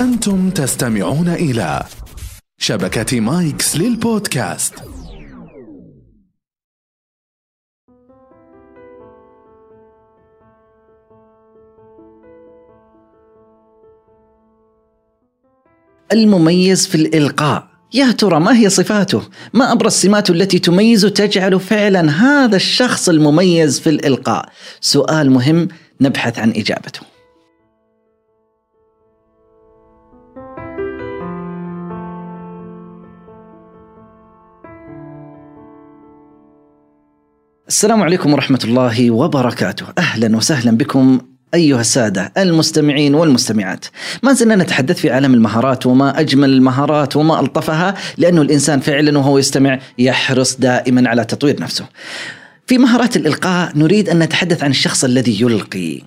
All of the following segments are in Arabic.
أنتم تستمعون إلى شبكة مايكس للبودكاست المميز في الإلقاء يا ترى ما هي صفاته؟ ما أبرز سماته التي تميزه تجعل فعلا هذا الشخص المميز في الإلقاء؟ سؤال مهم نبحث عن إجابته السلام عليكم ورحمة الله وبركاته. أهلا وسهلا بكم أيها السادة المستمعين والمستمعات. ما زلنا نتحدث في عالم المهارات وما أجمل المهارات وما ألطفها لأنه الإنسان فعلا وهو يستمع يحرص دائما على تطوير نفسه. في مهارات الإلقاء نريد أن نتحدث عن الشخص الذي يلقي.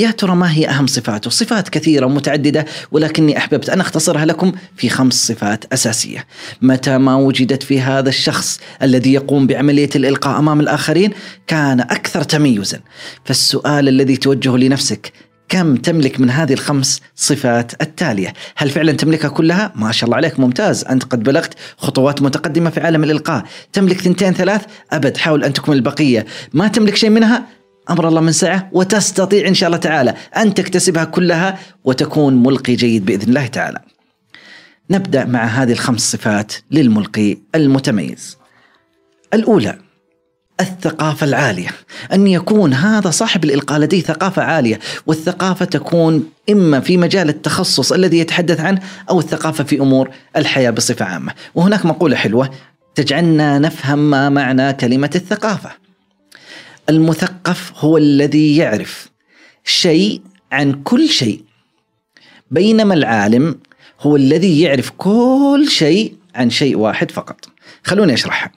يا ترى ما هي أهم صفاته؟ صفات كثيرة متعددة ولكني أحببت أن أختصرها لكم في خمس صفات أساسية. متى ما وجدت في هذا الشخص الذي يقوم بعملية الإلقاء أمام الآخرين كان أكثر تميزا. فالسؤال الذي توجهه لنفسك كم تملك من هذه الخمس صفات التالية هل فعلا تملكها كلها؟ ما شاء الله عليك ممتاز أنت قد بلغت خطوات متقدمة في عالم الإلقاء تملك ثنتين ثلاث أبد حاول أن تكمل البقية ما تملك شيء منها أمر الله من سعة وتستطيع إن شاء الله تعالى أن تكتسبها كلها وتكون ملقي جيد بإذن الله تعالى. نبدأ مع هذه الخمس صفات للملقي المتميز. الأولى الثقافة العالية أن يكون هذا صاحب الإلقاء لديه ثقافة عالية والثقافة تكون إما في مجال التخصص الذي يتحدث عنه أو الثقافة في أمور الحياة بصفة عامة وهناك مقولة حلوة تجعلنا نفهم ما معنى كلمة الثقافة المثقف هو الذي يعرف شيء عن كل شيء. بينما العالم هو الذي يعرف كل شيء عن شيء واحد فقط. خلوني أشرحها.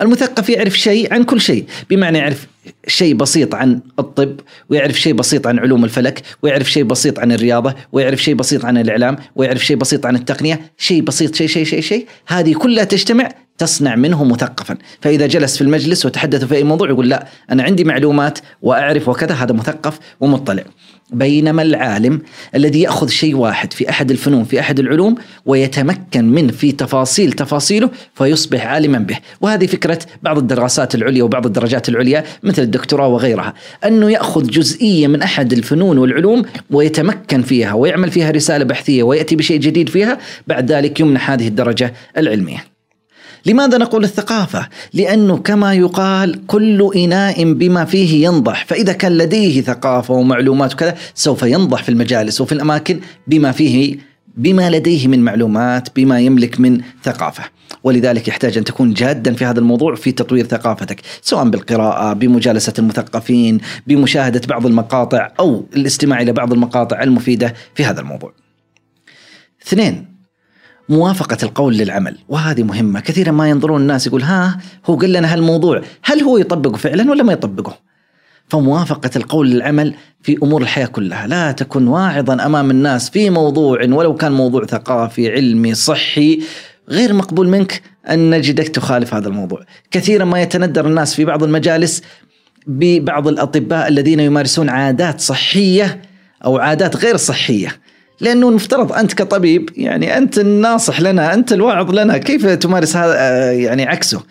المثقف يعرف شيء عن كل شيء بمعنى يعرف شيء بسيط عن الطب ويعرف شيء بسيط عن علوم الفلك ويعرف شيء بسيط عن الرياضة ويعرف شيء بسيط عن الإعلام ويعرف شيء بسيط عن التقنية شيء بسيط شيء شيء شيء شيء هذه كلها تجتمع تصنع منه مثقفا. فإذا جلس في المجلس وتحدث في أي موضوع يقول لا أنا عندي معلومات وأعرف وكذا هذا مثقف ومطلع. بينما العالم الذي يأخذ شيء واحد في أحد الفنون في أحد العلوم ويتمكن منه في تفاصيل تفاصيله فيصبح عالما به، وهذه فكرة بعض الدراسات العليا وبعض الدرجات العليا مثل الدكتوراه وغيرها، أنه يأخذ جزئية من أحد الفنون والعلوم ويتمكن فيها ويعمل فيها رسالة بحثية ويأتي بشيء جديد فيها، بعد ذلك يمنح هذه الدرجة العلمية. لماذا نقول الثقافة؟ لأنه كما يقال كل إناء بما فيه ينضح فإذا كان لديه ثقافة ومعلومات وكذا سوف ينضح في المجالس وفي الأماكن بما فيه بما لديه من معلومات بما يملك من ثقافة ولذلك يحتاج أن تكون جادا في هذا الموضوع في تطوير ثقافتك سواء بالقراءة بمجالسة المثقفين بمشاهدة بعض المقاطع أو الاستماع إلى بعض المقاطع المفيدة في هذا الموضوع اثنين موافقة القول للعمل وهذه مهمة. كثيرا ما ينظرون الناس يقول ها هو قال لنا هالموضوع هل هو يطبقه فعلا ولا ما يطبقه؟ فموافقة القول للعمل في أمور الحياة كلها. لا تكن واعظا أمام الناس في موضوع ولو كان موضوع ثقافي علمي صحي غير مقبول منك أن نجدك تخالف هذا الموضوع. كثيرا ما يتندر الناس في بعض المجالس ببعض الأطباء الذين يمارسون عادات صحية أو عادات غير صحية. لأنه المفترض أنت كطبيب يعني أنت الناصح لنا أنت الواعظ لنا كيف تمارس هذا آه، يعني عكسه؟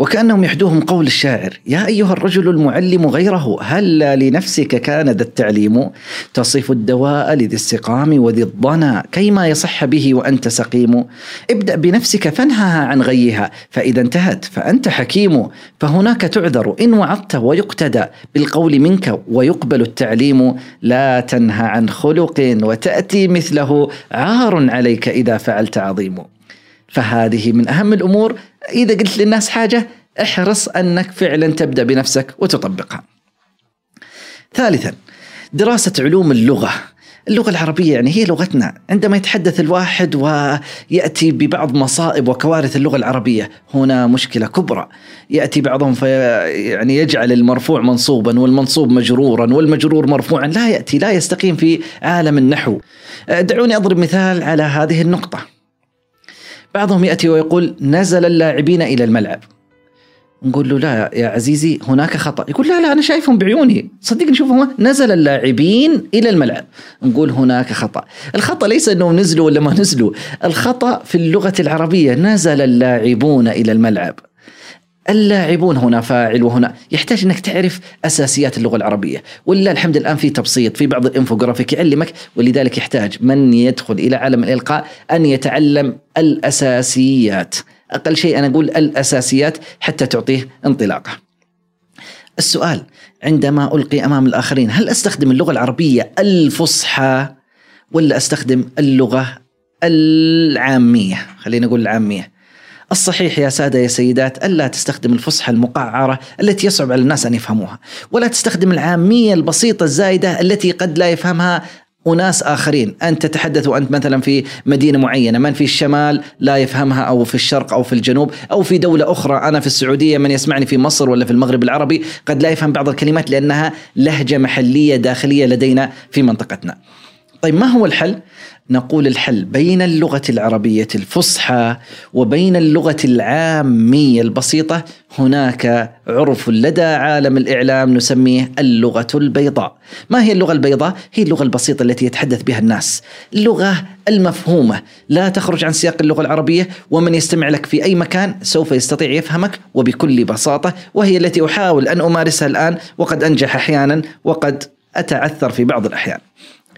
وكأنهم يحدوهم قول الشاعر يا أيها الرجل المعلم غيره هل لنفسك كان ذا التعليم تصف الدواء لذي السقام وذي الضنا؟ كيما يصح به وأنت سقيم. ابدأ بنفسك فانهها عن غيها فإذا انتهت فأنت حكيم. فهناك تعذر إن وعظت ويقتدى بالقول منك ويقبل التعليم. لا تنهى عن خلق وتأتي مثله عار عليك إذا فعلت عظيم. فهذه من أهم الأمور. إذا قلت للناس حاجة احرص أنك فعلا تبدأ بنفسك وتطبقها. ثالثا دراسة علوم اللغة. اللغة العربية يعني هي لغتنا. عندما يتحدث الواحد ويأتي ببعض مصائب وكوارث اللغة العربية هنا مشكلة كبرى. يأتي بعضهم في يعني يجعل المرفوع منصوبا والمنصوب مجرورا والمجرور مرفوعا. لا يأتي لا يستقيم في عالم النحو. دعوني أضرب مثال على هذه النقطة. بعضهم يأتي ويقول نزل اللاعبين إلى الملعب. نقول له لا يا عزيزي هناك خطأ. يقول لا لا أنا شايفهم بعيوني. صدقني شوفهم نزل اللاعبين إلى الملعب. نقول هناك خطأ. الخطأ ليس أنهم نزلوا ولا ما نزلوا. الخطأ في اللغة العربية نزل اللاعبون إلى الملعب. اللاعبون هنا فاعل وهنا. يحتاج إنك تعرف أساسيات اللغة العربية. ولله الحمد الآن في تبسيط في بعض الإنفوجرافيك يعلمك ولذلك يحتاج من يدخل إلى عالم الإلقاء أن يتعلم الأساسيات. أقل شيء أنا أقول الأساسيات حتى تعطيه انطلاقة. السؤال عندما ألقي أمام الآخرين هل أستخدم اللغة العربية الفصحى ولا أستخدم اللغة العامية؟ خلينا نقول العامية. الصحيح يا سادة يا سيدات ألا تستخدم الفصحى المقعرة التي يصعب على الناس أن يفهموها ولا تستخدم العامية البسيطة الزايدة التي قد لا يفهمها أناس آخرين. أنت تتحدث وأنت مثلا في مدينة معينة من في الشمال لا يفهمها أو في الشرق أو في الجنوب أو في دولة أخرى. أنا في السعودية من يسمعني في مصر ولا في المغرب العربي قد لا يفهم بعض الكلمات لأنها لهجة محلية داخلية لدينا في منطقتنا. طيب ما هو الحل؟ نقول الحل بين اللغة العربية الفصحى وبين اللغة العامية البسيطة. هناك عرف لدى عالم الإعلام نسميه اللغة البيضاء. ما هي اللغة البيضاء؟ هي اللغة البسيطة التي يتحدث بها الناس. اللغة المفهومة. لا تخرج عن سياق اللغة العربية ومن يستمع لك في أي مكان سوف يستطيع يفهمك. وبكل بساطة وهي التي أحاول أن أمارسها الآن وقد أنجح أحيانا وقد أتعثر في بعض الأحيان.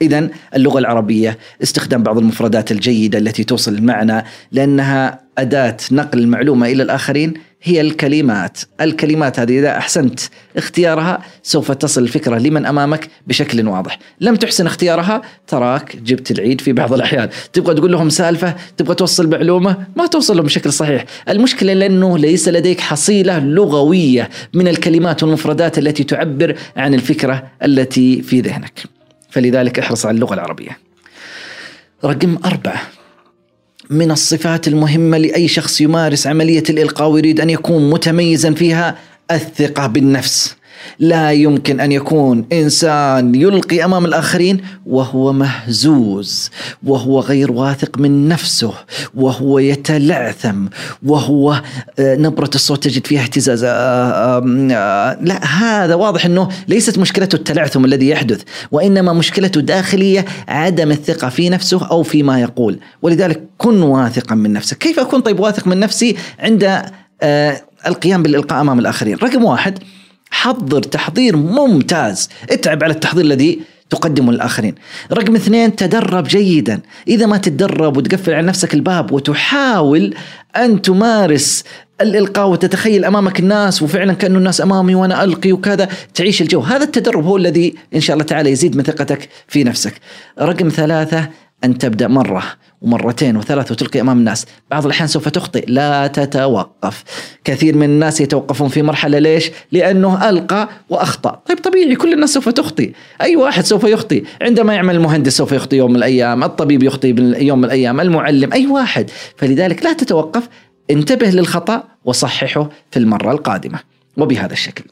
إذا اللغة العربية استخدام بعض المفردات الجيدة التي توصل المعنى لأنها أداة نقل المعلومة إلى الآخرين هي الكلمات. الكلمات هذه إذا أحسنت اختيارها سوف تصل الفكرة لمن أمامك بشكل واضح. لم تحسن اختيارها تراك جبت العيد في بعض الأحيان. تبغى تقول لهم سالفة تبغى توصل معلومة ما توصل لهم بشكل صحيح. المشكلة لأنه ليس لديك حصيلة لغوية من الكلمات والمفردات التي تعبر عن الفكرة التي في ذهنك. فلذلك احرص على اللغة العربية. رقم أربعة. من الصفات المهمة لأي شخص يمارس عملية الإلقاء ويريد أن يكون متميزا فيها الثقة بالنفس. لا يمكن أن يكون إنسان يلقي أمام الآخرين وهو مهزوز وهو غير واثق من نفسه وهو يتلعثم وهو آه، نبرة الصوت تجد فيها اهتزاز آه، آه، لا هذا واضح إنه ليست مشكلته التلعثم الذي يحدث وإنما مشكلته داخلية عدم الثقة في نفسه أو فيما يقول. ولذلك كن واثقا من نفسك. كيف أكون طيب واثق من نفسي عند القيام بالإلقاء أمام الآخرين؟ رقم واحد حضر تحضير ممتاز. اتعب على التحضير الذي تقدمه للآخرين. رقم اثنين تدرب جيدا. إذا ما تتدرب وتقفل على نفسك الباب وتحاول أن تمارس الإلقاء وتتخيل أمامك الناس وفعلا كأنه الناس أمامي وأنا ألقي وكذا تعيش الجو. هذا التدرب هو الذي إن شاء الله تعالى يزيد من ثقتك في نفسك. رقم ثلاثة أن تبدأ مرة ومرتين وثلاث وتلقي أمام الناس، بعض الأحيان سوف تخطئ، لا تتوقف. كثير من الناس يتوقفون في مرحلة ليش؟ لأنه ألقى وأخطأ، طيب طبيعي كل الناس سوف تخطئ، أي واحد سوف يخطئ، عندما يعمل المهندس سوف يخطئ يوم من الأيام، الطبيب يخطئ يوم من الأيام، المعلم، أي واحد، فلذلك لا تتوقف، انتبه للخطأ وصححه في المرة القادمة، وبهذا الشكل.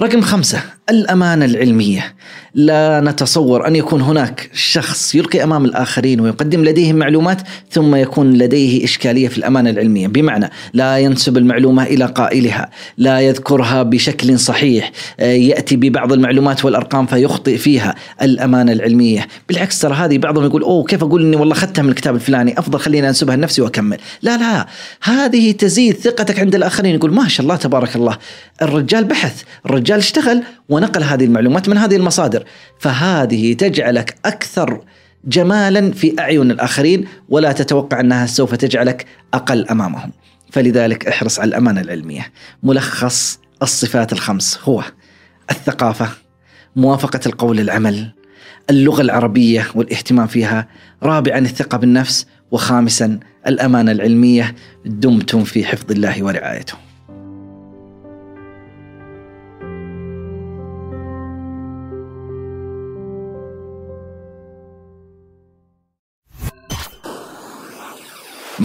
رقم خمسة الأمانة العلمية. لا نتصور أن يكون هناك شخص يلقي أمام الآخرين ويقدم لديهم معلومات ثم يكون لديه إشكالية في الأمانة العلمية. بمعنى لا ينسب المعلومة إلى قائلها لا يذكرها بشكل صحيح. آه، يأتي ببعض المعلومات والأرقام فيخطئ فيها الأمانة العلمية. بالعكس ترى هذه بعضهم يقول أوه كيف أقول أني والله أخذتها من الكتاب الفلاني؟ أفضل خليني أنسبها لنفسي وأكمل. لا لا هذه تزيد ثقتك عند الآخرين. يقول ما شاء الله تبارك الله الرجال بحث الرجال اشتغل ونقل هذه المعلومات من هذه المصادر. فهذه تجعلك أكثر جمالا في أعين الآخرين ولا تتوقع أنها سوف تجعلك أقل أمامهم. فلذلك احرص على الأمانة العلمية. ملخص الصفات الخمس هو الثقافة موافقة القول للعمل اللغة العربية والاهتمام فيها رابعا الثقة بالنفس وخامسا الأمانة العلمية دمتم في حفظ الله ورعايته.